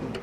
Thank you.